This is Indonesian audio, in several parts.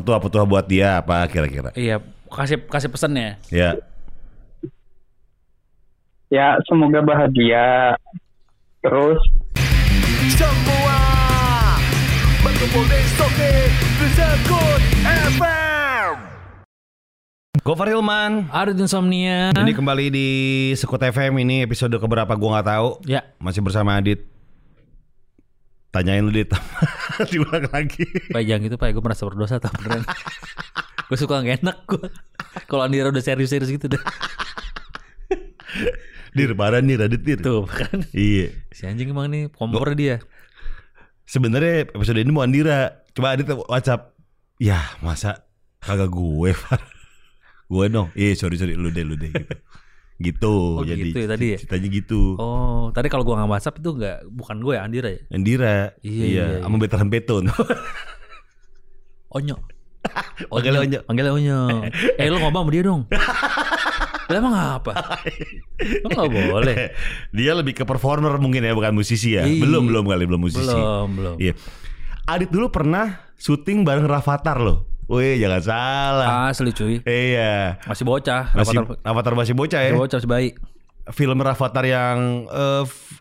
petua-petua buat dia apa kira-kira? Iya, kasih kasih pesannya. Ya. Ya semoga bahagia. Terus Semua berkumpul di Sekut FM. Gofar Hilman. Ada insomnia. Ini kembali di Sekut FM ini episode keberapa gua nggak tahu. Ya, Masih bersama Adit. Tanyain lu Dit. Diulang lagi. Pak jangan gitu Pak, gue merasa berdosa tau beneran. gue suka gak enak gue. Kalau Andira udah serius-serius gitu deh. Dir, parah nih Adit Dir. Tuh kan. Iya. Si anjing emang nih kompor dia. Sebenarnya episode ini mau Andira. Coba Adit WhatsApp. Ya, masa kagak gue, Far. gue dong. Iya, sorry sorry lu deh lu deh gitu. Gitu. Oh, jadi gitu ya tadi ya? ceritanya gitu. Oh, tadi kalau gua nggak WhatsApp itu nggak bukan gue ya Andira ya. Andira. Iya, iya, iya. sama veteran beton. Onyo. Panggilnya Onyo. Panggilnya Onyo. eh lu ngomong sama dia dong. Lah emang apa? Lu gak boleh. Dia lebih ke performer mungkin ya, bukan musisi ya. Iya. Belum belum kali belum musisi. Belum, belum. Iya. Adit dulu pernah syuting bareng Rafathar loh. Wih, jangan salah. Asli cuy. Iya. Masih bocah. Masih Rafathar- Avatar masih bocah ya. Masih bocah masih baik. Film Rafathar yang eh, f-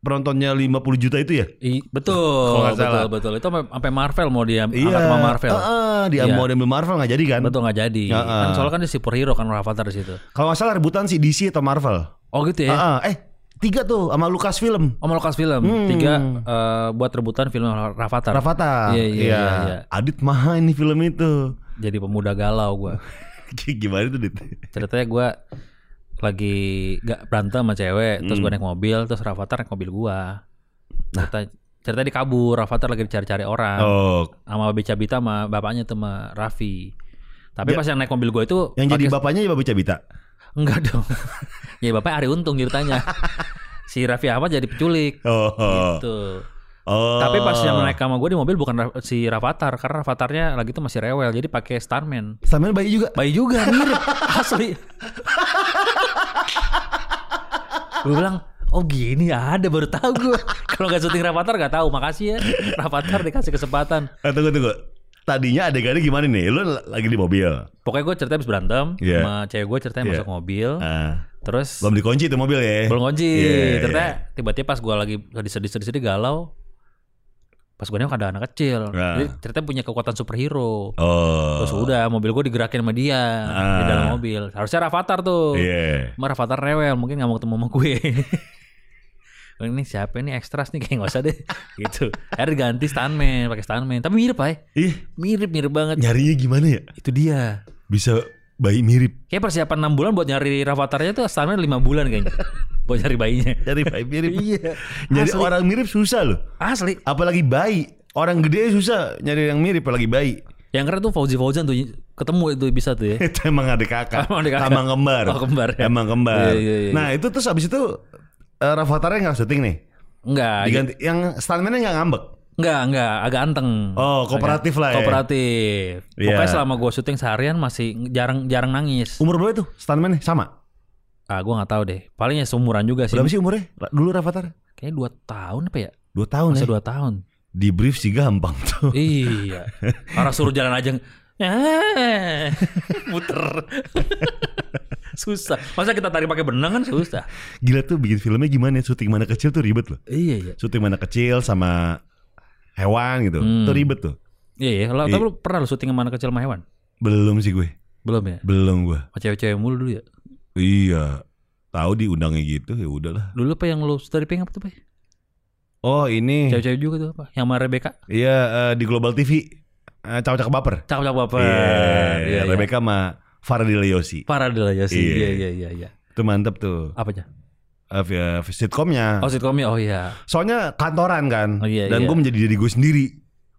penontonnya 50 juta itu ya? I, betul, Kalau nggak betul, salah. betul. Itu sampai Marvel mau dia angkat sama Marvel. Heeh, dia Iya. mau diambil Marvel nggak jadi kan? Betul nggak jadi. Heeh. Kan soalnya kan dia superhero kan Rafathar di situ. Kalau nggak salah rebutan sih DC atau Marvel. Oh gitu ya. Heeh, eh tiga tuh sama Lucas Film. Oh Molokas film. Hmm. Tiga eh, buat rebutan film Rafathar. Rafathar. Iya, iya, iya, iya. Adit mah ini film itu. Jadi pemuda galau gua. Gimana tuh Dit? Ceritanya gua lagi gak berantem sama cewek, terus Hmm. gua naik mobil, terus Rafathar naik mobil gua. Cerita cerita dia kabur, Rafathar lagi dicari-cari orang. Oh, Sama Babe Cabita sama bapaknya tuh sama Raffi. Tapi Ya. pas yang naik mobil gua itu yang jadi pakai- bapaknya ya Babu Cabita. Enggak dong. ya bapaknya Ari Untung ceritanya. si Raffi Ahmad jadi penculik. Oh. Gitu. Oh. Tapi pas yang naik sama gue di mobil bukan si Rafathar karena Rafatarnya lagi itu masih rewel jadi pakai stuntman. Sambil bayi juga. Bayi juga mirip asli. gue bilang Oh gini ada baru tahu gue. Kalau nggak syuting Rafathar nggak tahu. Makasih ya Rafathar dikasih kesempatan. Eh, tunggu tunggu. Tadinya adegannya gimana nih? Lu lagi di mobil. Pokoknya gue ceritanya habis berantem Iya. sama cewek gue ceritanya Iya. masuk mobil. Ah, Terus belum dikunci tuh mobil ya. belum kunci. Iya, Ternyata iya. tiba-tiba pas gue lagi sedih-sedih galau. Pas gue nengok ada anak kecil. Nah. Jadi ceritanya punya kekuatan superhero. Oh. Terus udah mobil gue digerakin sama dia di Ah. dalam mobil. Harusnya Rafathar tuh. Iya. Cuma Rafathar rewel mungkin gak mau ketemu sama gue. ini siapa ini ekstras nih kayak nggak usah deh gitu. Akhirnya ganti stuntman pakai stuntman. Tapi mirip ay. Ih, Mirip mirip banget. nyarinya gimana ya? Itu dia. Bisa bayi mirip. Kayak persiapan 6 bulan buat nyari Rafatarnya tuh stuntman 5 bulan kayaknya. buat nyari bayinya. Nyari bayi mirip. Iya. Nyari Asli. orang mirip susah loh. Asli. Apalagi bayi. Orang gede susah nyari yang mirip apalagi bayi. Yang keren tuh Fauzi Fauzan tuh ketemu itu bisa tuh ya. itu emang ada kakak. Emang ada kakak. Emang kembar. Oh, kembar ya. Emang kembar. Iya, iya, iya. Nah itu terus abis itu uh, Rafathar nggak syuting nih. Enggak. Diganti. Yang stuntman-nya nggak ngambek. Enggak, enggak, agak anteng. Oh, kooperatif Agak- lah ya. Kooperatif. Iya. Pokoknya selama gue syuting seharian masih jarang jarang nangis. Umur berapa tuh stuntman-nya? Sama? Ah, gue nggak tahu deh. Palingnya seumuran juga sih. Berapa sih umurnya? Dulu Rafathar? Kayaknya dua tahun apa ya? Dua tahun Masa ya? dua tahun. Di brief sih gampang tuh. iya. Orang suruh jalan aja. Eh, muter. susah. Masa kita tarik pakai benang kan susah. Gila tuh bikin filmnya gimana ya? Syuting mana kecil tuh ribet loh. Iya, iya. Syuting mana kecil sama hewan gitu. Hmm. Tuh ribet tuh. Iya, iya. Lo, Iya. tapi lu pernah lu syuting sama anak kecil sama hewan? Belum sih gue. Belum ya? Belum gue. Cewek-cewek mulu dulu ya? Iya. Tahu diundangnya gitu ya udahlah. Dulu apa yang lu stripping apa tuh, Pak? Oh ini. Cewek-cewek juga tuh apa? Yang sama Rebecca? Iya eh, di Global TV. Eh, Cakep-cakep baper. Cakep-cakep apa? Iya. iya. Rebecca sama Fardila Yosi. Ya sih. Iya. Iya, iya, iya, iya. Itu mantep tuh. Apanya? Eh, via- sitkomnya. Oh, sitcomnya. Oh iya. Soalnya kantoran kan. Oh, iya, Dan iya. gue menjadi diri gue sendiri.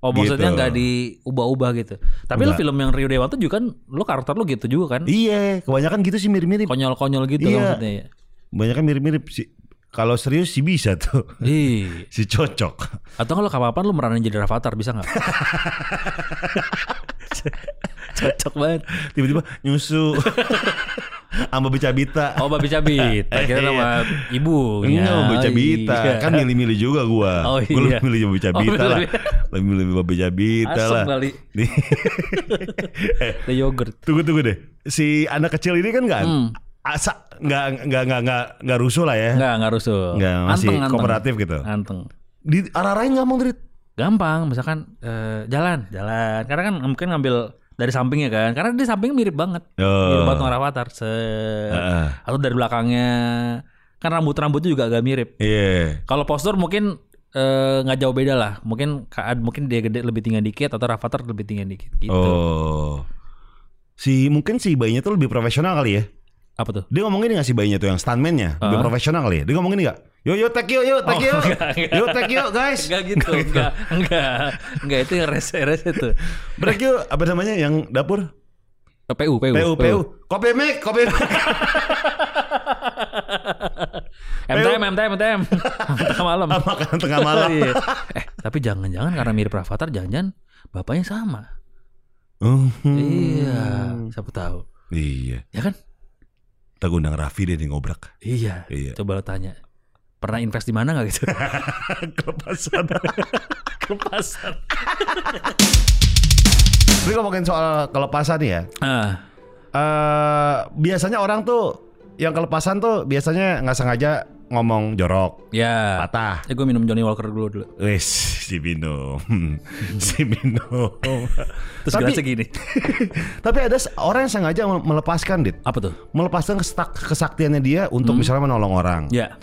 Oh, maksudnya Gitu. nggak diubah-ubah gitu. Tapi lu Nggak. film yang Rio Dewanto juga kan lu karakter lu gitu juga kan? Iya, kebanyakan gitu sih mirip-mirip. Konyol-konyol gitu Iya. maksudnya ya. Kebanyakan mirip-mirip sih. Kalau serius sih bisa tuh. Ih. si cocok. Atau kalau kapan lu meranin jadi Rafathar bisa nggak? Cocok banget. Tiba-tiba nyusu. Sama becabita. Oh babi cabit. Kira nama ibu. Enggak, mau baca bita. Iya. Kan milih-milih juga gua. Oh, Gua iya. lebih milih baca Oh, bita lah. milih- lebih babe jabita Asem lah. kali. Nih. Ada yogurt. tunggu tunggu deh. Si anak kecil ini kan nggak Hmm. asa nggak nggak nggak nggak nggak rusuh lah ya. Enggak, enggak rusuh. Nggak, masih kooperatif gitu. Anteng. Di arah-arahin nggak mau Drit? Gampang, misalkan eh, jalan, jalan. Karena kan mungkin ngambil dari sampingnya kan. Karena di sampingnya mirip banget. Oh. Mirip banget sama Rafathar. Se Heeh. atau dari belakangnya. Kan rambut-rambutnya juga agak mirip. Iya. Kalau postur mungkin eh, nggak jauh beda lah. Mungkin mungkin dia gede lebih tinggi dikit atau Rafathar lebih tinggi dikit gitu. Oh. Si mungkin si bayinya tuh lebih profesional kali ya. Apa tuh? Dia ngomongin nggak si bayinya tuh yang stuntman-nya lebih Ah. profesional kali ya. Dia ngomongin nggak? Yo yo tag yo yo Oh, yo. enggak, enggak. Yo tag yo guys. Enggak gitu, enggak, enggak, enggak itu yang rese rese tuh. Break yuk apa namanya yang dapur? PU, PU, PU PU. Kopi mic, kopi mic. MTM, MTM, MTM. Tengah malam. Makan tengah malam. Iya. eh, tapi jangan-jangan karena mirip Rafathar, jangan-jangan bapaknya sama. Oh. Iya, siapa tahu. Iya. Ya kan? Kita undang Raffi deh nih ngobrak. Iya. Iya. Coba lo tanya. Pernah invest di mana nggak gitu? Kelepasan. Ke pasar. Tapi ngomongin soal kelepasan nih ya. Ah, eh biasanya orang tuh yang kelepasan tuh biasanya nggak sengaja ngomong jorok, ya. patah. Ya gue minum Johnny Walker dulu dulu. Wis, si minum. si minum. Terus Tapi- gelasnya gini. Tapi ada orang yang sengaja melepaskan, Dit. Apa tuh? Melepaskan kesaktiannya dia untuk misalnya menolong orang. Ya.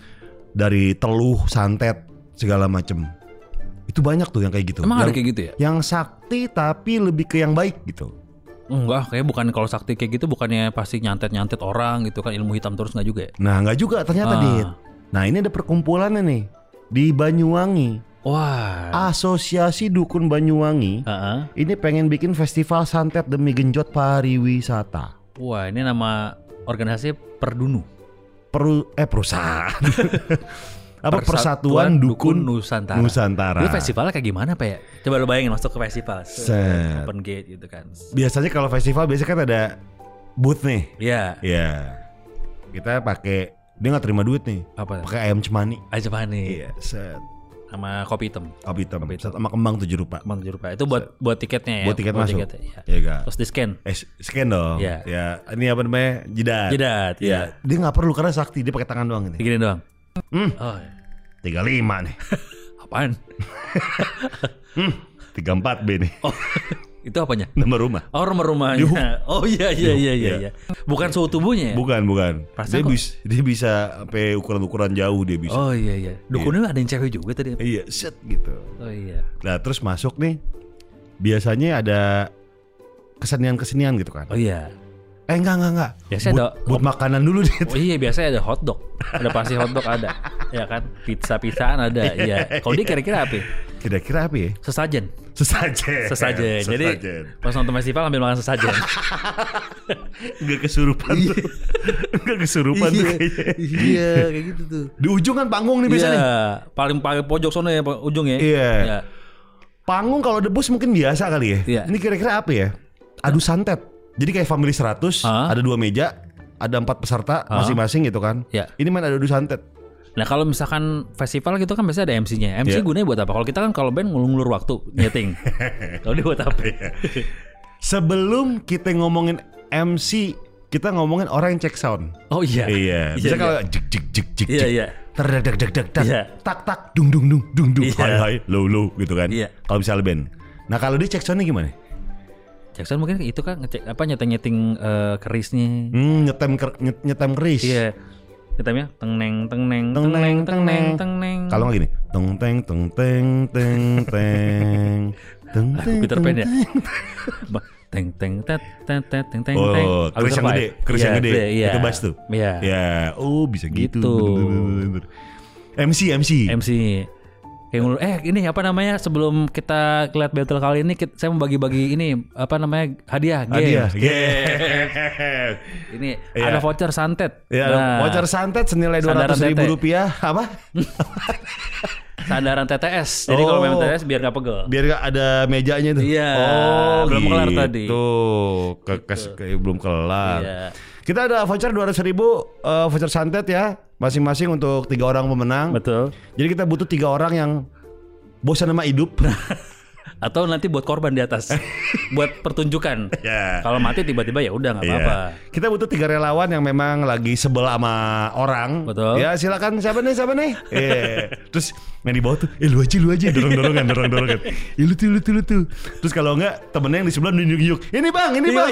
Dari teluh, santet, segala macem. Itu banyak tuh yang kayak gitu. Emang ada yang, kayak gitu ya? yang sakti tapi lebih ke yang baik gitu. Enggak, kayak bukan kalau sakti kayak gitu bukannya pasti nyantet-nyantet orang gitu kan ilmu hitam terus nggak juga ya? Nah, nggak juga ternyata, Ah. Dit. Nah, ini ada perkumpulannya nih di Banyuwangi. Wah. Asosiasi Dukun Banyuwangi Heeh. ini pengen bikin festival santet demi genjot pariwisata. Wah, ini nama organisasi Perdunu. Peru eh perusahaan. Apa Persatuan Persatuan Dukun, Nusantara. Nusantara. Ini festivalnya kayak gimana Pak ya? Coba lo bayangin masuk ke festival. Set. Open gate gitu kan. Biasanya kalau festival biasanya kan ada booth nih. Iya. Iya. Kita pakai dia nggak terima duit nih. Apa? Pakai ayam cemani. Aja nih. Iya, set. Sama kopi hitam. Kopi hitam. Kopi hitam. Sama kembang tujuh rupa. Kemang jeruk Pak. Itu buat buat tiketnya ya. Buat tiket masuk. tiketnya, iya. Gak? Terus di scan. Eh, scan dong. Iya. Ya, ini apa namanya? Jidat. Jedat. Iya. Iya. Dia nggak perlu karena sakti dia pakai tangan doang ini. Begini doang. Hmm. Oh, iya. 35 nih. apaan? 34 B nih. Oh, itu apanya? Nomor rumah. Oh rumah-rumahnya. Oh iya iya iya iya. Iya. iya. Bukan suhu tubuhnya ya? Bukan, bukan. Perasaan Dia kok- bisa dia bisa sampai ukuran-ukuran jauh dia bisa. Oh iya iya. Dukunnya ada yang cewek juga tadi. Iya, set gitu. Oh iya. Nah, terus masuk nih biasanya ada kesenian-kesenian gitu kan. Oh iya. Eh enggak enggak enggak. Biasanya Buat- ada- buat makanan dulu deh. Oh iya biasanya ada hotdog. Ada pasti hotdog ada. Ya kan? Pizza-pizzaan ada. Iya. Kalau dia kira-kira apa? Kira-kira apa ya? Sesajen. Sesajen. Sesajen. Jadi pas nonton festival ambil makan sesajen. Enggak kesurupan tuh. Enggak kesurupan tuh kayaknya. iya, kayak gitu tuh. Di ujung kan panggung nih biasanya. Iya, paling paling pojok sana ya ujung ya. Iya. Iya. Panggung kalau debus mungkin biasa kali ya. Iya. Ini kira-kira apa ya? Adu santet. Jadi kayak family 100, Ah. ada dua meja, ada empat peserta masing-masing gitu kan. Iya. Ini main adu santet. Nah kalau misalkan festival gitu kan biasanya ada MC-nya. MC Iya. gunanya buat apa? Kalau kita kan kalau band ngulur-ngulur waktu nyeting. kalau dia buat apa? Sebelum kita ngomongin MC, kita ngomongin orang yang cek sound. Oh iya. Iya. Bisa iya. kalau jek jek jek jek Iya iya. Terdak dak dak dak dak. Iya. Tak tak dung dung dung dung dung. Iya. Hai hai low low gitu kan. Iya. Kalau misalnya band. Nah kalau dia cek soundnya gimana? Jackson mungkin itu kan ngecek apa nyeting-nyeting eh, kerisnya. Hmm, nyetem ker- nyet- nyetem keris. Iya. Nyetemnya teng neng teng neng Teng neng teng neng teng neng. Kalau nggak gini, teng teng teng teng teng teng teng teng Peter Pan ya. teng. Teng teng tet tet tet teng teng Oh, teng. keris yang gede, keris yang gede. Iya. Itu bass tuh. Iya. Ya, oh bisa gitu. Gitu. MC MC. MC. Kayak ngulur, eh ini apa namanya sebelum kita lihat battle kali ini kita, saya mau bagi-bagi ini apa namanya hadiah game. Hadiah. Yeah. Ini Iya. ada voucher santet. Ya, Nah, voucher santet senilai dua ratus ribu tete. rupiah. Apa? sandaran TTS. Jadi kalau Oh. main TTS biar nggak pegel. Biar nggak ada mejanya tuh. Iya, Oh, belum gitu. kelar tadi. Ke, ke- ke- belum kelar. Iya. Kita ada voucher dua ratus ribu eh, voucher santet ya, masing-masing untuk tiga orang pemenang. Betul. Jadi kita butuh tiga orang yang bosan sama hidup. Atau nanti buat korban di atas, buat pertunjukan. Ya. Kalau mati tiba-tiba ya udah nggak Iya. apa-apa. Kita butuh tiga relawan yang memang lagi sebel sama orang. Betul. Ya silakan siapa nih siapa nih. Iya. Terus yang di bawah tuh, eh lu aja lu aja dorong dorongan dorong dorongan. Eh lu tuh lu tuh lu tuh. Terus kalau enggak temennya yang di sebelah nunjuk nunjuk. Ini bang, ini bang.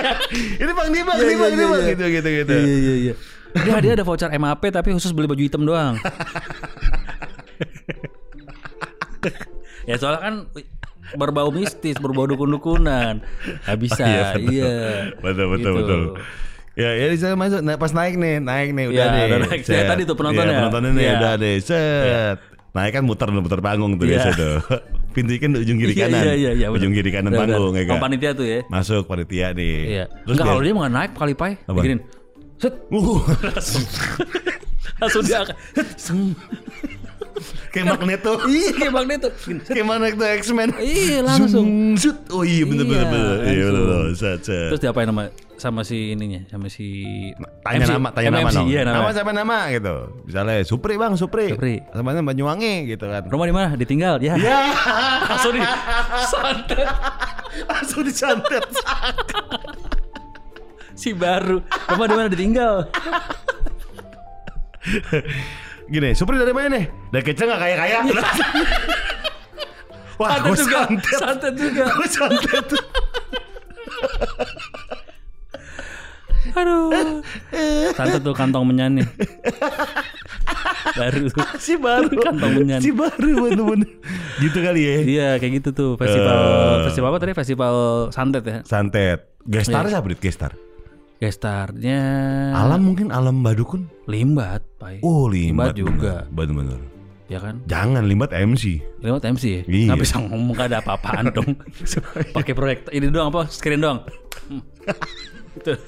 ini bang, ini bang, Iya, ini bang, iya, ini iya, bang. iya. Gitu gitu gitu. Iya iya iya. Dia dia ada voucher MAP tapi khusus beli baju hitam doang. ya soalnya kan berbau mistis, berbau dukun-dukunan. Gak bisa. Oh, iya, betul. iya. Betul betul Gitu. betul. Ya, ya saya masuk. Nah, pas naik nih, naik nih, udah Ya, nih. udah naik. Set. Ya, tadi tuh penontonnya. Iya, penontonnya nih, Iya. udah deh. Set. Naik kan muter muter panggung tuh Iya. biasa tuh. Pintu kan ujung kiri kanan. iya, iya, iya, ujung kiri kanan Benar, panggung benar. ya kan. Sama panitia tuh ya. Masuk panitia nih. Iya. Terus Enggak kalau dia nggak naik kali pai, Apa? Set, Uh, langsung dia kayak Magneto. Iya kayak magnet tuh. kayak Magneto X-Men. Iya, langsung. Zoom. Oh iya bener bener Iya, bener. Iya langsung. bener. Terus diapain nama sama si ininya, sama si tanya MC, nama, tanya nama MC, dong. Iya, nama. nama siapa nama gitu. Misalnya Supri bang, Supri. Supri. Namanya Banyuwangi gitu kan. Rumah di mana? Ditinggal. Ya. Ya, Langsung di santet langsung disantet. si baru. Rumah di mana ditinggal? Gini, Supri dari mana nih? Dari kecil gak kaya kaya. Wah, gue juga santet. santet juga. Gue santet. Aduh. Santet tuh kantong menyan nih. Baru. Si baru. Kantong menyan. Si baru bener-bener. gitu kali ya. Iya kayak gitu tuh festival Eh. festival apa tadi festival santet ya. Santet. Gestar Iya. siapa Dit? Gestar? Gestarnya Alam mungkin Alam Badukun. Limbat, Pai. Oh, Limbat, juga. Bener-bener. Ya kan? Jangan Limbat MC. Limbat MC ya? Iya. Nggak bisa ngomong gak ada apa-apaan dong. Pakai proyek ini doang apa? Screen doang. Hmm. Tuh.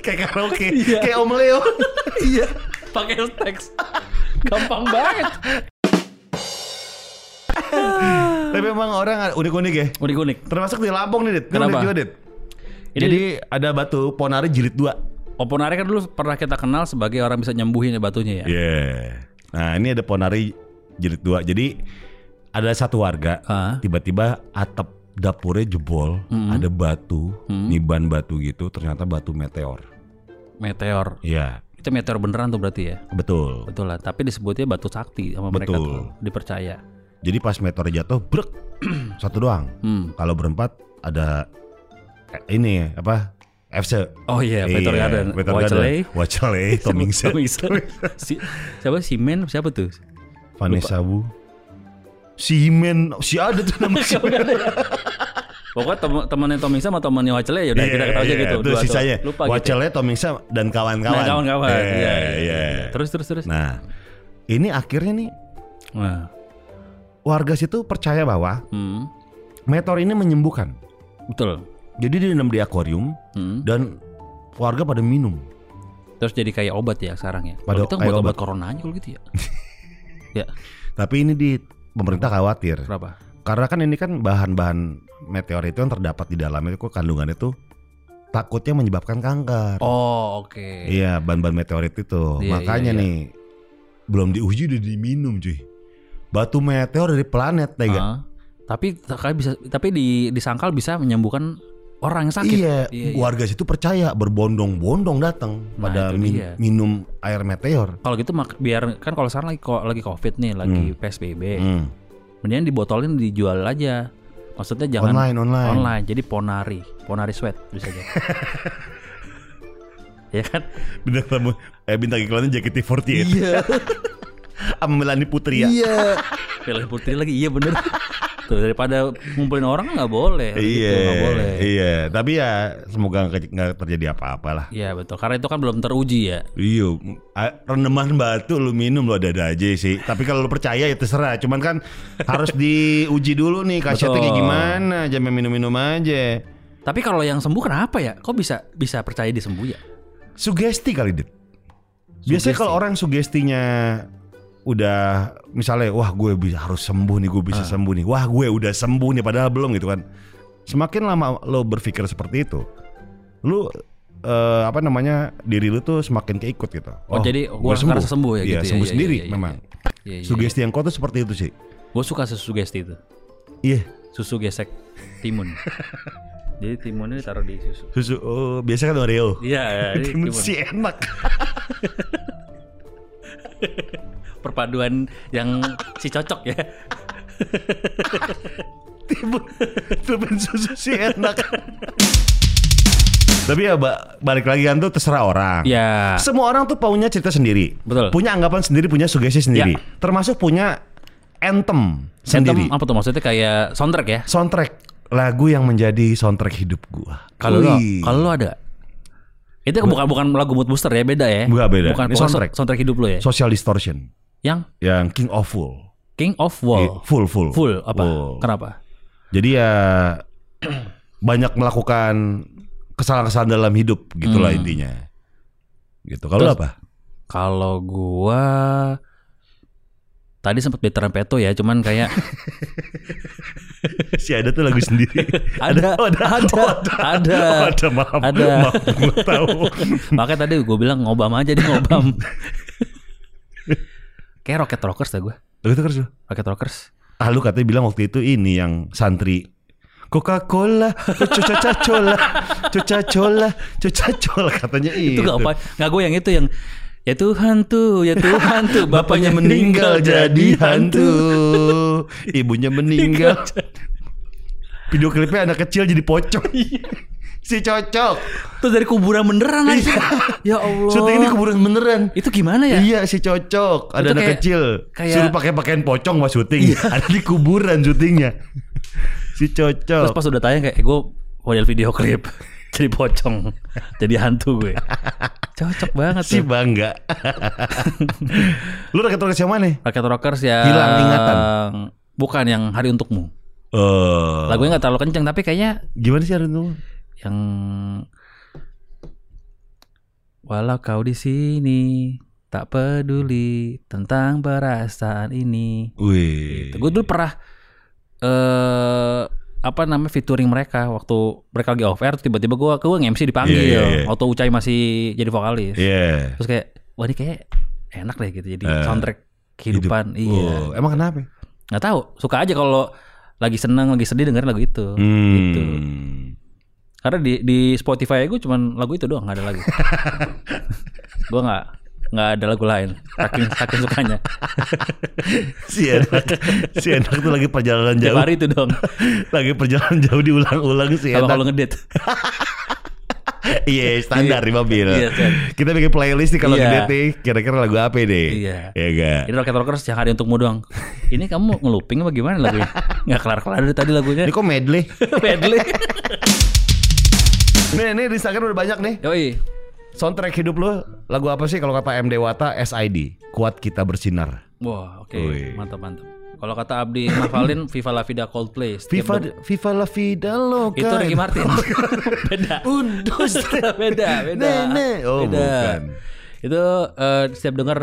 kayak karaoke. Iya. Kayak Om Leo. iya. Pakai teks. Gampang banget. Tapi memang orang unik-unik ya. Unik-unik. Termasuk di Lampung nih, Dit. Kenapa? unik juga, Dit. Ini- Jadi ada batu Ponari jilid 2. Oponare kan dulu pernah kita kenal sebagai orang bisa nyembuhin ya batunya ya. Iya. Nah, ini ada Ponari jilid 2. Jadi ada satu warga Ah. tiba-tiba atap dapurnya jebol, ada batu, niban batu gitu, ternyata batu meteor. Meteor. Iya, Itu meteor beneran tuh berarti ya. betul. Betul lah. Tapi disebutnya batu sakti sama mereka Betul. tuh. Dipercaya. Jadi pas meteor jatuh, brek, satu doang. Hmm. Kalau berempat ada ini apa? FC. Oh iya, Garden. Meteor Wacele. Garden. Wacele, Tomingse, Tomingse. si, siapa? Simen siapa tuh? Vanessa Wu. Simen, si ada tuh nama si ya. Pokoknya tem temannya Tomingse sama temannya Wacele ya udah kita ketahui aja gitu. Itu tuh. sisanya. Lupa gitu. Wacele, Tomingse dan kawan-kawan. Nah, kawan-kawan. Iya, Iya, iya, iya. Terus terus terus. Nah, ini akhirnya nih Nah, warga situ percaya bahwa hmm, meteor ini menyembuhkan. betul. Jadi direndam di akuarium Hmm. dan warga pada minum. Terus jadi kayak obat ya sekarang ya. Pada- kita buat obat obat. corona aja kalau gitu ya. ya, Tapi ini di pemerintah khawatir berapa? karena kan ini kan bahan-bahan meteor itu yang terdapat di dalamnya itu kok kandungannya itu takutnya menyebabkan kanker. Oh, oke. Iya, bahan-bahan meteorit itu. Iya, Makanya iya, iya. nih belum diuji udah diminum, cuy. Batu meteor dari planet, tega. Ah, tapi tapi bisa tapi di disangkal bisa menyembuhkan orang yang sakit. Iya, Iya, iya. warga situ percaya berbondong-bondong datang Nah, pada min- dia. minum air meteor. Kalau gitu biar kan kalau sekarang lagi ko- lagi covid nih, lagi PSBB, Hmm. mendingan dibotolin dijual aja. Maksudnya jangan Online, online. online. Jadi ponari, ponari sweat bisa aja. ya kan? Bintang tamu, eh bintang iklannya JKT48. Iya. Sama Melani Putri ya. Iya. Pilih putri lagi, iya bener. Tuh daripada ngumpulin orang nggak boleh. gitu, Iya, nggak boleh. iya. Tapi ya semoga nggak terjadi apa-apa lah. Iya betul. Karena itu kan belum teruji ya. Iya, rendaman batu lu minum lu ada-ada aja sih. Tapi kalau lu percaya ya terserah. Cuman kan harus diuji dulu nih khasiatnya kayak gimana. Jangan minum-minum aja. Tapi kalau yang sembuh kenapa ya? Kok bisa bisa percaya disembuh ya? Sugesti kali, Dit. Biasanya kalau orang sugestinya udah misalnya wah gue bisa harus sembuh nih, gue bisa Ah. sembuh nih. Wah, gue udah sembuh nih padahal belum gitu kan. Semakin lama lo berpikir seperti itu, lu eh, apa namanya diri lu tuh semakin keikut gitu. Oh, jadi gua ngerasa sembuh ya Iya, gitu ya, sembuh iya, sendiri iya, iya, memang. Iya, iya, Sugesti yang kuat tuh seperti itu sih. Gue suka susu sugesti itu. Iya. Susu gesek timun. Jadi timunnya ditaruh di susu. Susu oh biasa kan Oreo. Iya, ini Timun timun. sih enak. Perpaduan yang si cocok ya. timun timun susu sih enak. Tapi ya ba- balik lagi kan tuh terserah orang. Ya. Semua orang tuh punya cerita sendiri. Betul. Punya anggapan sendiri, punya sugesti sendiri. Termasuk punya anthem sendiri. Anthem apa tuh maksudnya kayak soundtrack ya? Soundtrack lagu yang menjadi soundtrack hidup gua. Kalau lo, kalau lo ada? Itu bukan bukan lagu mood booster ya, beda ya? Bukan, beda. Bukan Ini soundtrack. soundtrack hidup lo ya. Social Distortion Yang yang King of Full. King of Wall. Full full. Full apa? Full. Kenapa? Jadi ya banyak melakukan kesalahan-kesalahan dalam hidup gitulah Hmm. intinya. Gitu. Kalau apa? Kalau gua tadi sempat veteran peto ya, cuman kayak Si ada tuh lagu sendiri. ada, Oh, ada, ada, ada, Oh, ada maaf. Ada. Maaf, tahu. Makanya tadi gue bilang ngobam aja di ngobam. Kayak Rocket Rockers dah gue. Itu terus lu. Rocket Rockers. Ah lu katanya bilang waktu itu ini yang santri Coca-Cola, Coca-Cola, Coca-Cola, Coca-Cola katanya Itu gak apa? Nggak gue yang itu yang ya Tuhan tuh, ya Tuhan tuh, Bapaknya meninggal jadi hantu, ibunya meninggal. Video klipnya anak kecil jadi pocong. Si cocok. Terus dari kuburan beneran lagi. ya Allah. Syuting ini kuburan beneran. Itu gimana ya? Iya si cocok. Ada Itu anak kayak- kecil. kayak- Suruh pakai pakaian pocong mas syuting. Ada di kuburan syutingnya. si Terus cocok. pas udah tayang kayak eh, gue model video klip jadi pocong, jadi hantu gue. Cocok banget Si sih. bangga. Lu rakyat rakyat yang mana? Rocket Rockers yang Hilang ingatan. Bukan yang Hari Untukmu. Eh, Lagunya nggak terlalu kenceng tapi kayaknya gimana sih hari itu? Yang walau kau di sini tak peduli tentang perasaan ini. Wih. Gue dulu pernah eh apa namanya featuring mereka waktu mereka lagi off air tiba-tiba gue ke MC dipanggil Iya, iya, iya. waktu Ucai masih jadi vokalis. Iya. Terus kayak wah ini kayak enak deh gitu jadi Eh, soundtrack kehidupan. Hidup. Iya. Oh, emang kenapa? nggak tahu suka aja kalau lagi seneng lagi sedih dengerin lagu itu Hmm. gitu karena di di Spotify gue cuman lagu itu doang nggak ada lagi gue nggak nggak ada lagu lain saking saking sukanya si enak, si enak tuh lagi perjalanan tiap jauh, hari itu dong lagi perjalanan jauh diulang-ulang si enak. kalau ngedit Iya standar di mobil. Iya, kan. Kita bikin playlist nih kalau Iya. ngedate nih, kira-kira lagu apa deh? Iya. Iya gak? ini Rocket Rockers yang hari untukmu doang ini kamu ngeluping apa gimana lagunya nggak kelar kelar dari tadi lagunya Ini kok medley? medley nih, nih di Instagram udah banyak nih. yoi Soundtrack hidup lu lagu apa sih kalau kata M Dewata SID? Kuat kita bersinar. wah oke Wih. mantap mantap kalau kata Abdi ngafalin Viva La Vida Coldplay Viva Viva la vida loca. Itu Ricky Martin. beda. Undus. beda, beda. Nenek. Oh, beda. bukan. Itu eh, setiap dengar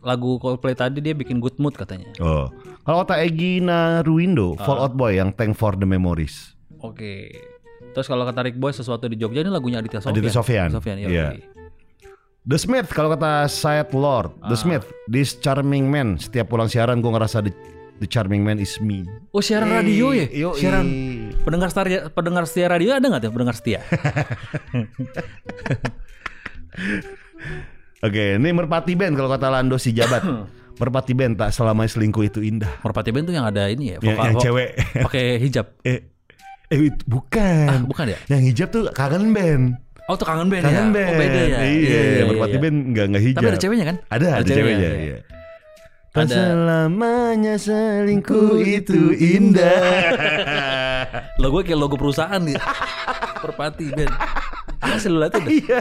lagu Coldplay tadi dia bikin good mood katanya. Oh. Kalau kata Egina Ruindo, Ah. Fall Out Boy yang Thank for the Memories. Oke. Terus kalau kata Rick Boy sesuatu di Jogja ini lagunya Aditya Sofyan. Aditya Sofyan. Sofyan iya. Iya. The Smith kalau kata Syed Lord, Ah. The Smith, this charming man. Setiap pulang siaran gue ngerasa the, the charming man is me. Oh siaran radio ya? Yoi. Siaran pendengar setia pendengar setia radio ada nggak tuh pendengar setia? Oke, ini Merpati Band kalau kata Lando si Jabat. Merpati Band tak selamanya selingkuh itu indah. Merpati Band tuh yang ada ini ya, Yang, yang vo- cewek. pakai hijab. eh, eh bukan. Ah, bukan ya? Yang hijab tuh kangen band. Oh, tuh kangen band Kangen ya. band. Oh, beda ya. Iya, Merpati Band enggak enggak hijab. Tapi ada ceweknya kan? Ada, ada, ceweknya. Iya. Tak Ada- selamanya selingkuh itu indah. Logo kayak logo perusahaan nih. Merpati Band. Asli lu tuh. Iya.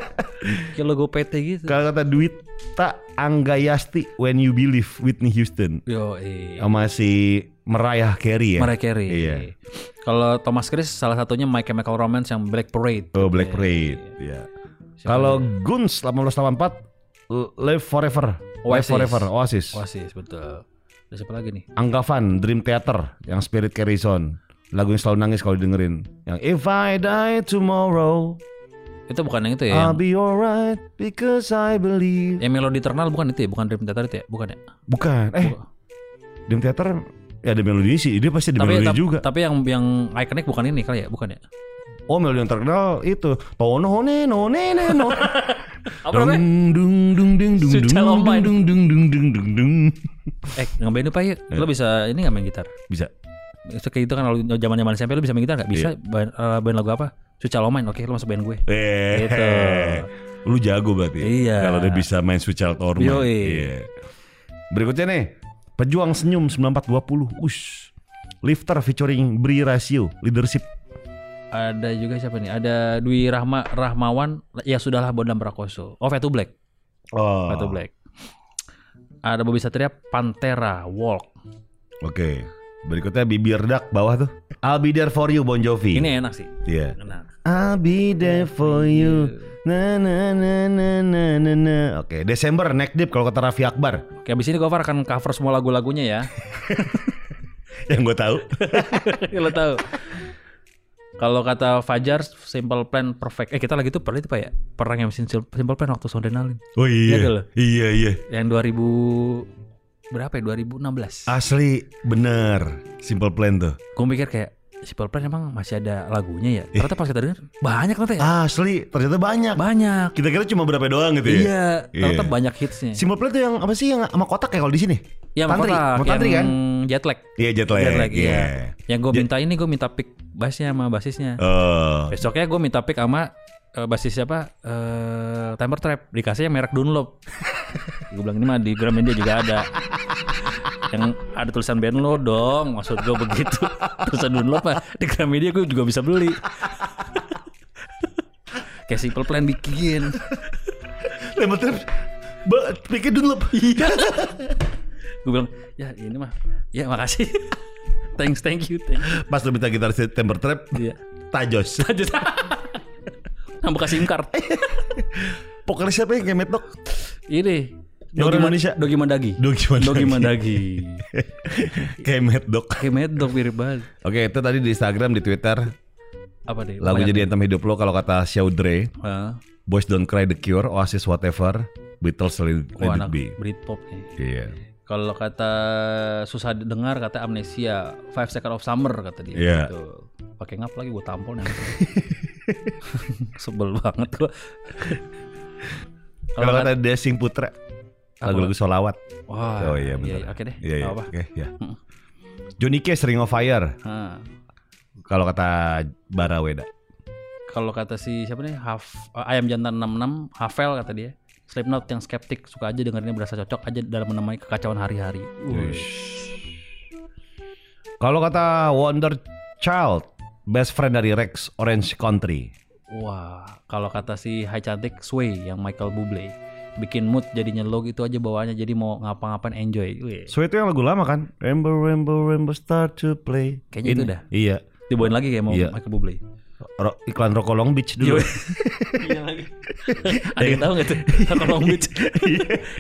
Kayak logo PT gitu. Kalau kata duit tak Anggayasti When You Believe Whitney Houston Yo, iya. sama si Mariah Carey ya. Mariah Carey. Iya. Kalau Thomas Chris salah satunya My Chemical Romance yang Black Parade. Oh Black Parade. Iya. Kalau Guns 1884 Live Forever. Live Oasis. Forever Oasis. Oasis betul. Ada siapa lagi nih? Anggavan Dream Theater yang Spirit Carry On. Lagu yang selalu nangis kalau dengerin. Yang If I Die Tomorrow Itu bukan yang itu ya? I'll Yang, be alright because I believe. yang melodi terkenal bukan itu ya? Bukan Dream Theater itu ya? Bukan ya? Bukan. Eh, Dream Theater Ya ada melodi sih, dia pasti ada Tapi melodi juga. tapi yang yang ikonik bukan ini kali ya, bukan ya? Oh melodi yang terkenal itu Tono ne no ne ne no. Apa namanya? Dung dung dung dung dung dung dung dung dung dung dung dung. Eh, ngambilin apa ya? Lo bisa ini nggak main gitar? Bisa. Itu kayak itu kan kalau zaman-zaman SMP lo bisa main gitar nggak? Bisa. Band, eh, band lagu apa? Of Mine. Oke, lo masuk band gue. Eh, Gitu. Lu jago berarti. Iya. Kalau dia bisa main Mine. Yoi. Iya. Berikutnya nih, Pejuang Senyum 9420. Ush. Lifter featuring Bri Rasio, leadership. Ada juga siapa nih? Ada Dwi Rahma Rahmawan. Ya sudahlah Bondan Prakoso. Oh, Fade to Black. Oh. Fade to Black. Ada Bobby Satria Pantera Walk. Oke. Berikutnya bibir dak bawah tuh. I'll be there for you Bon Jovi. Ini enak sih. Iya. Enak. I'll be there for you. Na na na na na na na. Oke, Desember Neck Deep kalau kata Raffi Akbar. Oke, abis ini Gofar akan cover semua lagu-lagunya ya. Yang gue tahu. Lo tahu. Kalau kata Fajar, Simple Plan Perfect. Eh kita lagi tuh pernah itu pak ya? Pernah yang Simple Simple Plan waktu Soundrenalin. Oh Iya iya. Iya iya. Yang 2000 berapa ya? 2016. Asli bener. Simple Plan tuh. Gue mikir kayak Simple Plan emang masih ada lagunya ya? Ternyata pas kita denger banyak ternyata ya. Asli ternyata banyak. Banyak. Kita kira cuma berapa doang gitu ya. Iya, ternyata Iya. banyak hitsnya. Simple Plan tuh yang apa sih yang sama kotak ya kalau di sini? Iya, sama Tantri. kotak, Mau tantri kan? yang jet lag. Iya jet lag. Jet lag, Iya. iya. Yang gue minta ini gue minta pick bassnya sama basisnya. Oh. Besoknya gue minta pick sama eh, basis siapa? Eh Timer Trap. Dikasihnya merek Dunlop. gue bilang ini mah di Gramedia juga ada. Yang ada tulisan band lo dong. Maksud gue begitu. tulisan Dunlop apa? Di Gramedia gue juga bisa beli. Kayak simple plan bikin. Ba, pikir dulu. Iya. Gue bilang, ya ini mah. Ya makasih. thanks, thank you. Thank you. Pas lu minta gitar Temper Trap, Iya. Tajos. Lanjut. Nambah SIM card. Pokoknya siapa yang Mad Dog? Ini. Yang orang Ma- Indonesia? Dogi Mandagi. Dogi Mandagi. Dogi Mandagi. kayak Mad Dog. Kayak Mad Dog mirip banget. Oke, itu tadi di Instagram, di Twitter. Apa deh? Lagu jadi anthem hidup lo kalau kata Shaudre. Hah? Boys Don't Cry The Cure, Oasis Whatever, Beatles Let, It- Oh, Let It anak Be. Britpop nih. Iya. Kalau kata susah didengar kata Amnesia, Five Second of Summer kata dia. Iya. Gitu. Pakai ngap lagi gue tampol nih. Sebel banget gua. Kalau kata- kata Desing Putra, lagu-lagu solawat. Wah, Oh iya benar. Oke deh. Iya, iya. apa. Oke, iya. Johnny Cash Ring of Fire. Kalau kata Baraweda. kalau kata si siapa nih? Haf, eh, Ayam Jantan 66, Havel kata dia. Slipknot yang skeptik suka aja dengerinnya berasa cocok aja dalam menemani kekacauan hari-hari. Kalau kata Wonder Child, best friend dari Rex Orange Country. Wah, kalau kata si Hai Cantik Sway yang Michael Bublé bikin mood jadinya lo gitu aja bawaannya jadi mau ngapa-ngapain enjoy. Wih. So itu yang lagu lama kan? Rainbow, rainbow, rainbow start to play. Kayaknya itu dah. Iya. Dibawain lagi kayak mau Iya. Michael Bublé. Ro- iklan Rokok Long Beach dulu. Iya lagi. Ada yang tahu nggak tuh? Kalau Long Beach.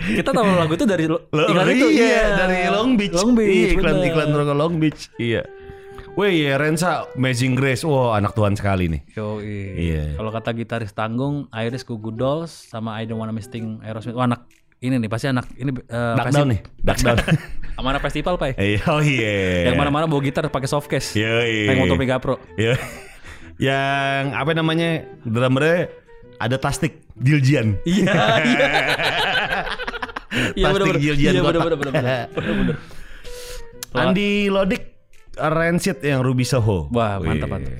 Kita tahu lagu itu dari lo- iklan itu. iya, dari Long Beach. Long Beach. Iya, iklan bener. iklan Rokok Long Beach. Iya. Wih, ya Rensa Amazing Grace. Wah, anak Tuhan sekali nih. Yo, Iya. Kalau kata gitaris tanggung, Iris Goo Dolls sama I Don't Wanna Miss Thing Aerosmith. Wah, anak ini nih pasti anak ini uh, Duck down nih. Duck down. Sama anak festival, Pak. Iya, oh iya. Yang mana-mana bawa gitar pakai softcase. Iya, Kayak iya. Moto Mega Pro. Iya. Yang apa namanya? Drummernya ada tastik Diljian. Iya, iya. Iya jiljian Iya kotak. benar-benar. Benar-benar. Andi Lodik Rancid yang Ruby Soho. Wah, mantap, mantap.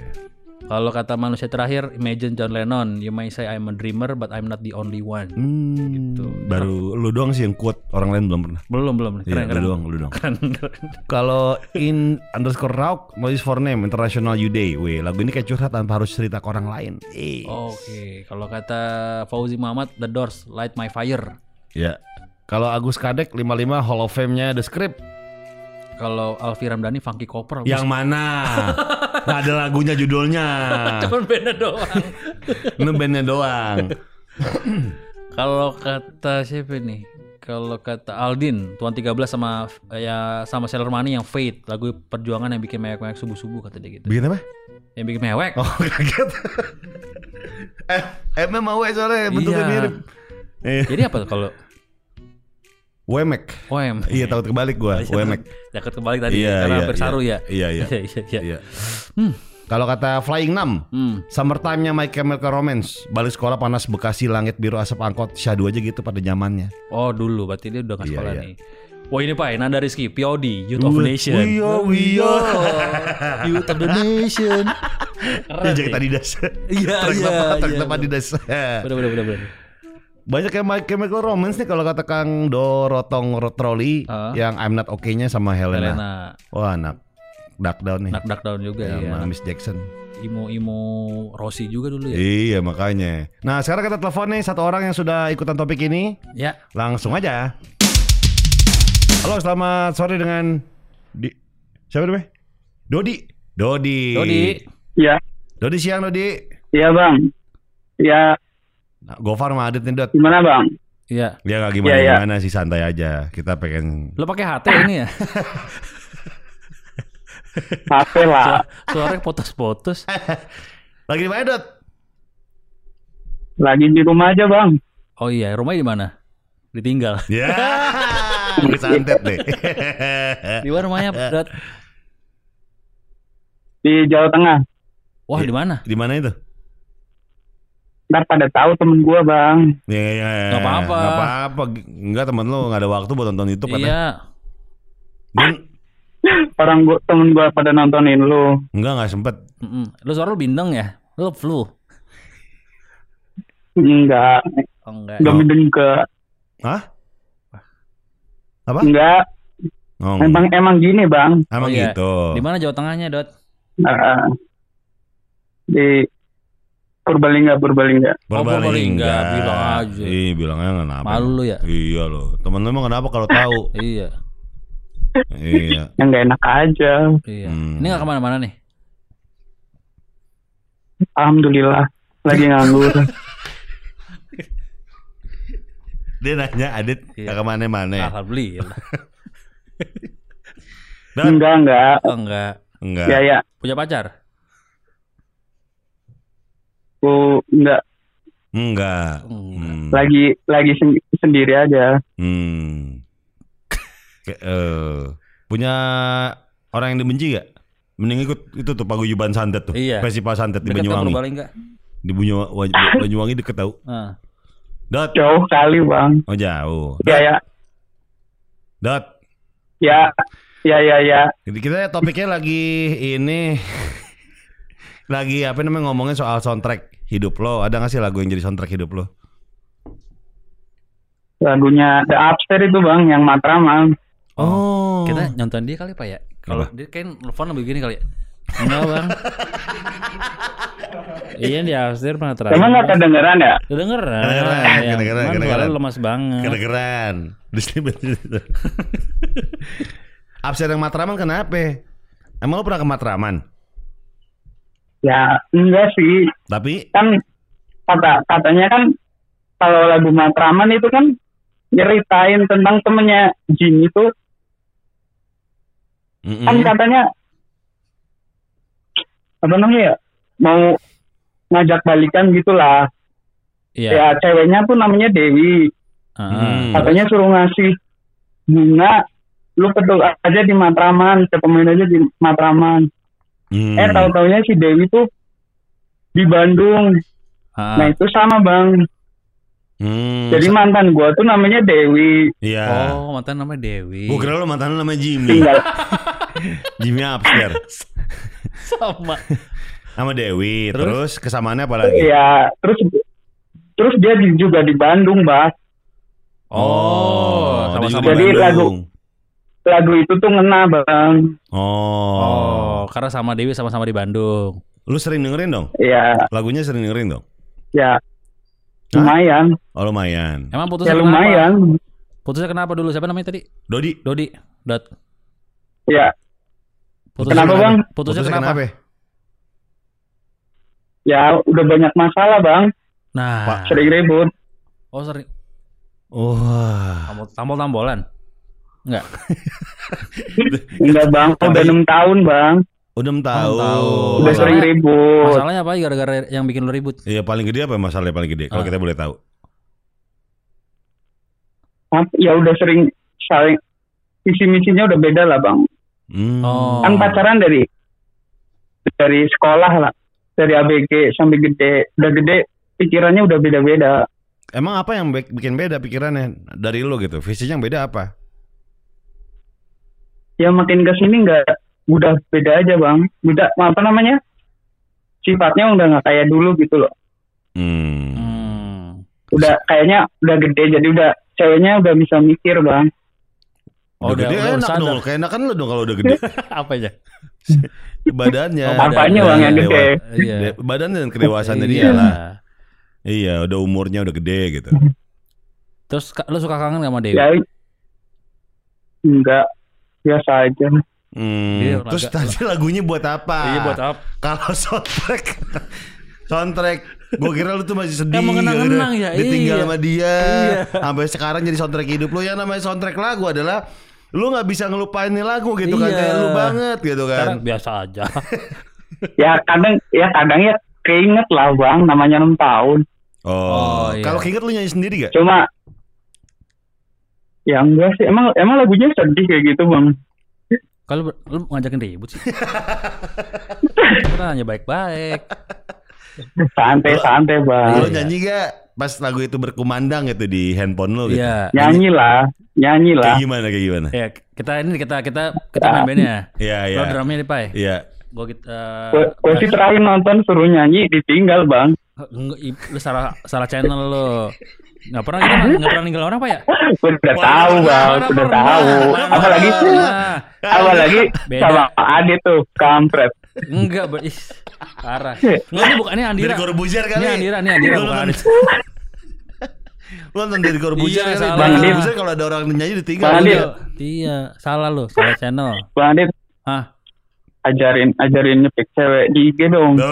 Kalau kata manusia terakhir, Imagine John Lennon, you may say I'm a dreamer but I'm not the only one. Hmm, Gitu. Baru lu doang sih yang kuat, orang lain belum pernah. Belum, belum. Iya, Keren, lu keren. doang, lu doang. Keren, keren. Kalau in underscore rauk, noise for name, international you day. Wih, lagu ini kayak curhat tanpa harus cerita ke orang lain. Oke, kalau kata Fauzi Muhammad, The Doors, Light My Fire. Ya. Kalau Agus Kadek 55 Hall of Fame-nya The Script. Kalau Alfi Ramdhani, Funky Copper. Yang mana? Nggak ada lagunya judulnya. Cuman beda doang. Ini bandnya doang. Kalau kata siapa nih? Kalau kata Aldin, Tuan 13 sama ya sama Sailor Money yang Fate, lagu perjuangan yang bikin mewek-mewek subuh-subuh kata dia gitu. Bikin apa? Yang bikin mewek. Oh kaget. eh, MM AW soalnya bentuknya Iya. mirip. Eh, Jadi apa kalau Wemek. OM. Iya takut kebalik gua. Wemek. Jakut kebalik tadi Iya, karena iya, hampir saru iya. ya. Iya, iya. iya, iya. Iya. Kalau kata Flying 6, Hmm. Summertime-nya My Chemical Romance Balik sekolah panas Bekasi Langit biru asap angkot Syahdu aja gitu pada zamannya Oh dulu berarti dia udah Iya, sekolah iya. nih. Wah ini Pak, Nanda Rizky, POD, Youth of the Nation. We are, we are. Youth of the Nation. Keren Dia jaket nih. Adidas Iya, iya, iya, apa Adidas bener, bener, bener. Banyak yang My Chemical Romance nih Kalau kata Kang Dorotong Troli Ah. Yang I'm Not Okay-nya sama Helena, Helena, Wah anak Dark Down nih Knock Knock Down juga ya. Sama Miss Jackson Imo-imo Rossi juga dulu ya. Iya makanya Nah sekarang kita telepon nih Satu orang yang sudah ikutan topik ini Ya, Langsung aja Halo selamat sore dengan di... Siapa namanya? Dodi Dodi Dodi. Ya, Dodi siang Dodi iya bang. Ya, nah, Gofar sama Adit nih Dot gimana bang? Iya. Ya gak gimana iya. gimana sih santai aja Kita pengen Lo pakai HT ini ya? HP lah. Suaranya putus-putus. Lagi di mana Dot? Lagi di rumah aja bang. Oh iya, rumahnya di mana? Ditinggal. Ya Udah santet deh Di mana rumahnya, Dot? Di Jawa Tengah. Wah, di mana? Di mana itu? Ntar pada tahu temen gua bang. Ya, ya, ya. Nggak apa-apa. Nggak apa-apa Enggak temen lu gak ada waktu buat nonton Youtube katanya Iya. Dia, Orang gua temen gua pada nontonin lu. Enggak gak sempet Mm-mm. Lu suara lu bindeng ya? Lu flu? Enggak, Oh, enggak. enggak Oh. mendeng ke. Hah? Apa? Enggak, Oh, emang emang gini bang. Emang Oh, iya. gitu Di mana Jawa Tengahnya, Dot? Nah, di Purbalingga, Purbalingga. Oh, Purbalingga, bilang aja. Iya bilangnya kenapa Malu lu ya? Iya loh Temen lu emang kenapa kalau tahu Iya. Iya Yang nggak enak aja. Iya. Hmm. Ini nggak ke mana-mana nih? Alhamdulillah, lagi nganggur. Dia nanya Adit Iya. gak ke mana-mana Alhamdulillah. Dan enggak, enggak. Oh, enggak. Enggak Ya, ya. Punya pacar? Aku enggak. Enggak. Hmm. Lagi lagi sen- sendiri aja. Hmm. Kayak, eh, punya orang yang dibenci gak? Mending ikut itu tuh paguyuban santet tuh. Iya. Festival santet di Banyuwangi. Di Banyuwangi deket tau. Ah. Dot. Jauh kali bang. Oh jauh. Ya, ya. Dot. Ya, ya, ya, ya. Jadi kita topiknya lagi ini lagi apa namanya ngomongin soal soundtrack hidup lo. Ada gak sih lagu yang jadi soundtrack hidup lo? Lagunya The Upstairs itu bang, yang Matraman. Oh. Kita nonton dia kali Pak ya? Kalau dia kan telepon lebih gini kali ya? Enggak bang. iya di upstairs pernah terakhir. Emang nggak kedengeran ya? Kedengeran. Kedengeran, ya. kedengeran, Cuman kedengeran. lemas banget. Kedengeran. Di sini Absen yang Matraman kenapa? Emang lo pernah ke Matraman? Ya, enggak sih. Tapi Kan kata katanya kan kalau lagu Matraman itu kan nyeritain tentang temennya Jin itu Mm-mm. kan katanya apa namanya ya mau ngajak balikan gitulah Iya. ya ceweknya tuh namanya Dewi Hmm. katanya suruh ngasih bunga lu petuk aja di Matraman ketemuin aja di Matraman Hmm. eh tahu taunya si Dewi tuh di Bandung ah. nah itu sama bang Hmm. jadi mantan gua tuh namanya Dewi Iya. Oh, mantan namanya Dewi. Gue kira lo mantan namanya Jimmy. tinggal Jimmy upstairs. sama. Sama Dewi. Terus? Terus, kesamaannya apa lagi? ya terus terus dia di- juga di Bandung bah Oh, juga sama-sama. di Jadi Bandung. lagu- lagu itu tuh ngena bang Oh. Oh, karena sama Dewi sama-sama di Bandung. Lu sering dengerin dong? ya Lagunya sering dengerin dong? ya lumayan Oh lumayan. Emang ya putusnya kenapa? lumayan Putusnya kenapa dulu? Siapa namanya tadi? Dodi. Dodi. Dot. ya Putusnya Kenapa, Bang? Putusnya, kenapa? ya udah banyak masalah bang Nah. Pak. sering ribut Oh, sering. Wah. Tampol- Tampol-tampolan. Enggak. enggak bang udah enam tahun bang Udah enam tahun. tahun. udah sering ribut Masalahnya apa gara-gara yang bikin lo ribut? Iya paling gede apa masalahnya paling gede? Kalau Ah. kita boleh tahu. ya udah sering saling visi misinya udah beda lah bang. Hmm. Oh. Kan pacaran dari dari sekolah lah, dari ABG sampai gede, udah gede pikirannya udah beda-beda. Emang apa yang bik- bikin beda pikirannya dari lo gitu? Visinya yang beda apa? Ya makin ke sini nggak udah beda aja bang. Udah apa namanya? Sifatnya udah nggak kayak dulu gitu loh. Hmm. Hmm. Udah kayaknya udah gede jadi udah ceweknya udah bisa mikir bang. Oh, udah udah- gede udah enak sadar. dong. Kayak enakan lo dong kalau udah gede. Apa aja? Badannya. Oh, badannya. Apanya bang yang Dewa- gede? Iya. de- Badannya dan kedewasaannya Iya. dia lah. Iya, udah umurnya udah gede gitu. Terus lu suka kangen gak sama Dewi? Ya enggak biasa aja. Hmm. Dia Terus olahraga- tadi lagunya buat apa? Iya buat apa? Kalau soundtrack soundtrack gue kira lu tuh masih sedih Ya, mengenang-enang ya, ditinggal iya. sama dia Iya. sampai sekarang jadi soundtrack hidup lu yang namanya soundtrack lagu adalah lu nggak bisa ngelupain nih lagu gitu kan Iya. kayak lu banget gitu Sekarang kan biasa aja. Ya kadang ya kadang ya keinget lah bang namanya enam tahun. oh, Oh, iya. kalau keinget lu nyanyi sendiri gak Cuma ya enggak sih emang emang lagunya sedih kayak gitu bang. Kalau lu ngajakin ribut sih. Kita hanya baik-baik. Santai santai bang. lu nyanyi gak pas lagu itu berkumandang gitu di handphone lu gitu Iya. Nyanyi lah, nyanyi lah. kayak gimana kayak gimana Ya, kita ini kita kita kita main bandnya. iya iya Lo drumnya nih, Pai. iya Gua kita Gue gue sih terakhir nonton suruh nyanyi ditinggal bang. Lu salah salah channel lu. Nggak pernah kita nggak pernah ninggal orang apa ya? Gue udah Wah, tahu bang, udah pernah? tahu. Apalagi apalagi sama Adit tuh kampret. Enggak, ih, parah. Enggak ini bukan ini Andira. dari Corbuzier kali Ini Andira, ini Andira Lu bukan lu nonton dari Corbuzier Iya, kali Bang. Corbuzier kalau ada orang nyanyi ditinggal Bang udah. Iya, salah lu, salah channel. Bang Adit Hah? Ajarin ajarin nyepik cewek di IG dong. Tuh,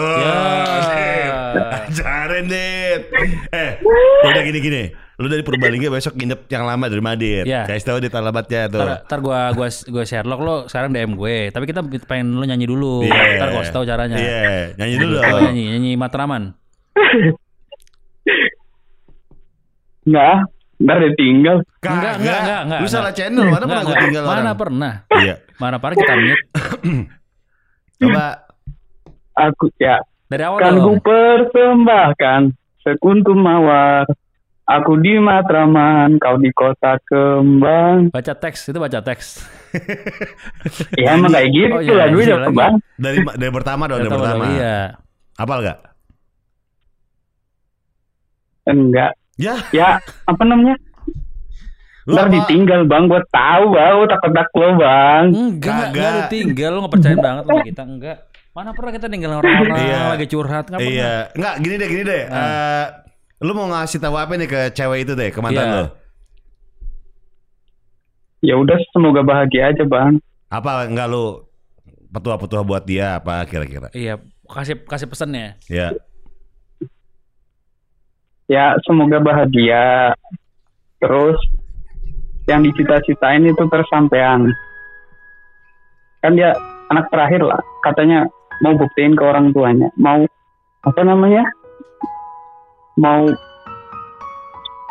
Ya. Ajarin Dit Eh Udah gini-gini Lu dari Purbalingga besok nginep yang lama dari Madit Iya. Kasih tau Dit alamatnya tuh Ntar, ntar gua gua gua Sherlock lo sekarang DM gue. Tapi kita pengen lu nyanyi dulu. Iya. Ntar gua kasih tahu caranya. Iya Nyanyi dulu Coba nyanyi, nyanyi Matraman. Enggak, ntar ditinggal. Enggak, enggak, enggak, enggak, Lu salah channel Mana Enggak, pernah gue tinggal Mana orang pernah? Iya Mana pernah kita mute. Coba Aku ya Dari awal kan ku persembahkan sekuntum mawar. Aku di Matraman, kau di kota kembang. Baca teks, itu baca teks. Ya emang kayak gitu Oh, iya, lagunya iya, bang. Dari dari pertama dong Dari Pertama pertama dong, Iya. Apal gak? Enggak. Ya Ya apa namanya? Lu Ntar apa? ditinggal bang, gue tahu bang, takut takut lo bang. Enggak, enggak ditinggal. Lu nggak percaya banget sama kita, enggak. Mana pernah kita ninggalin orang-orang Iya. lagi curhat, enggak pernah. Iya Enggak gini deh gini deh Eh, Lu mau ngasih tahu apa nih ke cewek itu deh Ke mantan Iya. lu Ya udah semoga bahagia aja bang. Apa enggak lu Petua-petua buat dia Apa kira-kira Iya, kasih kasih pesannya. Ya Ya semoga bahagia. Terus yang dicita-citain itu tersampaian. Kan dia anak terakhir lah, katanya mau buktiin ke orang tuanya, mau apa namanya? Mau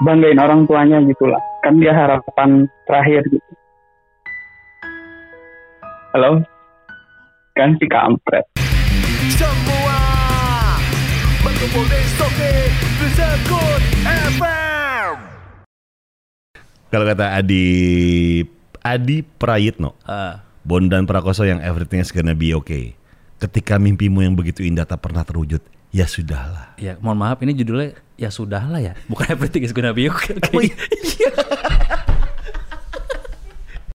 banggain orang tuanya gitulah. Kan dia harapan terakhir gitu. Halo? Kan si kampret. Semua berkumpul di Kalau kata Adi Adi Prayitno Ah, Bondan Prakoso yang everything is gonna be okay Ketika mimpimu yang begitu indah tak pernah terwujud Ya sudahlah ya mohon maaf ini judulnya ya sudah lah ya. Bukan everything is gonna be okay. Oh, iya.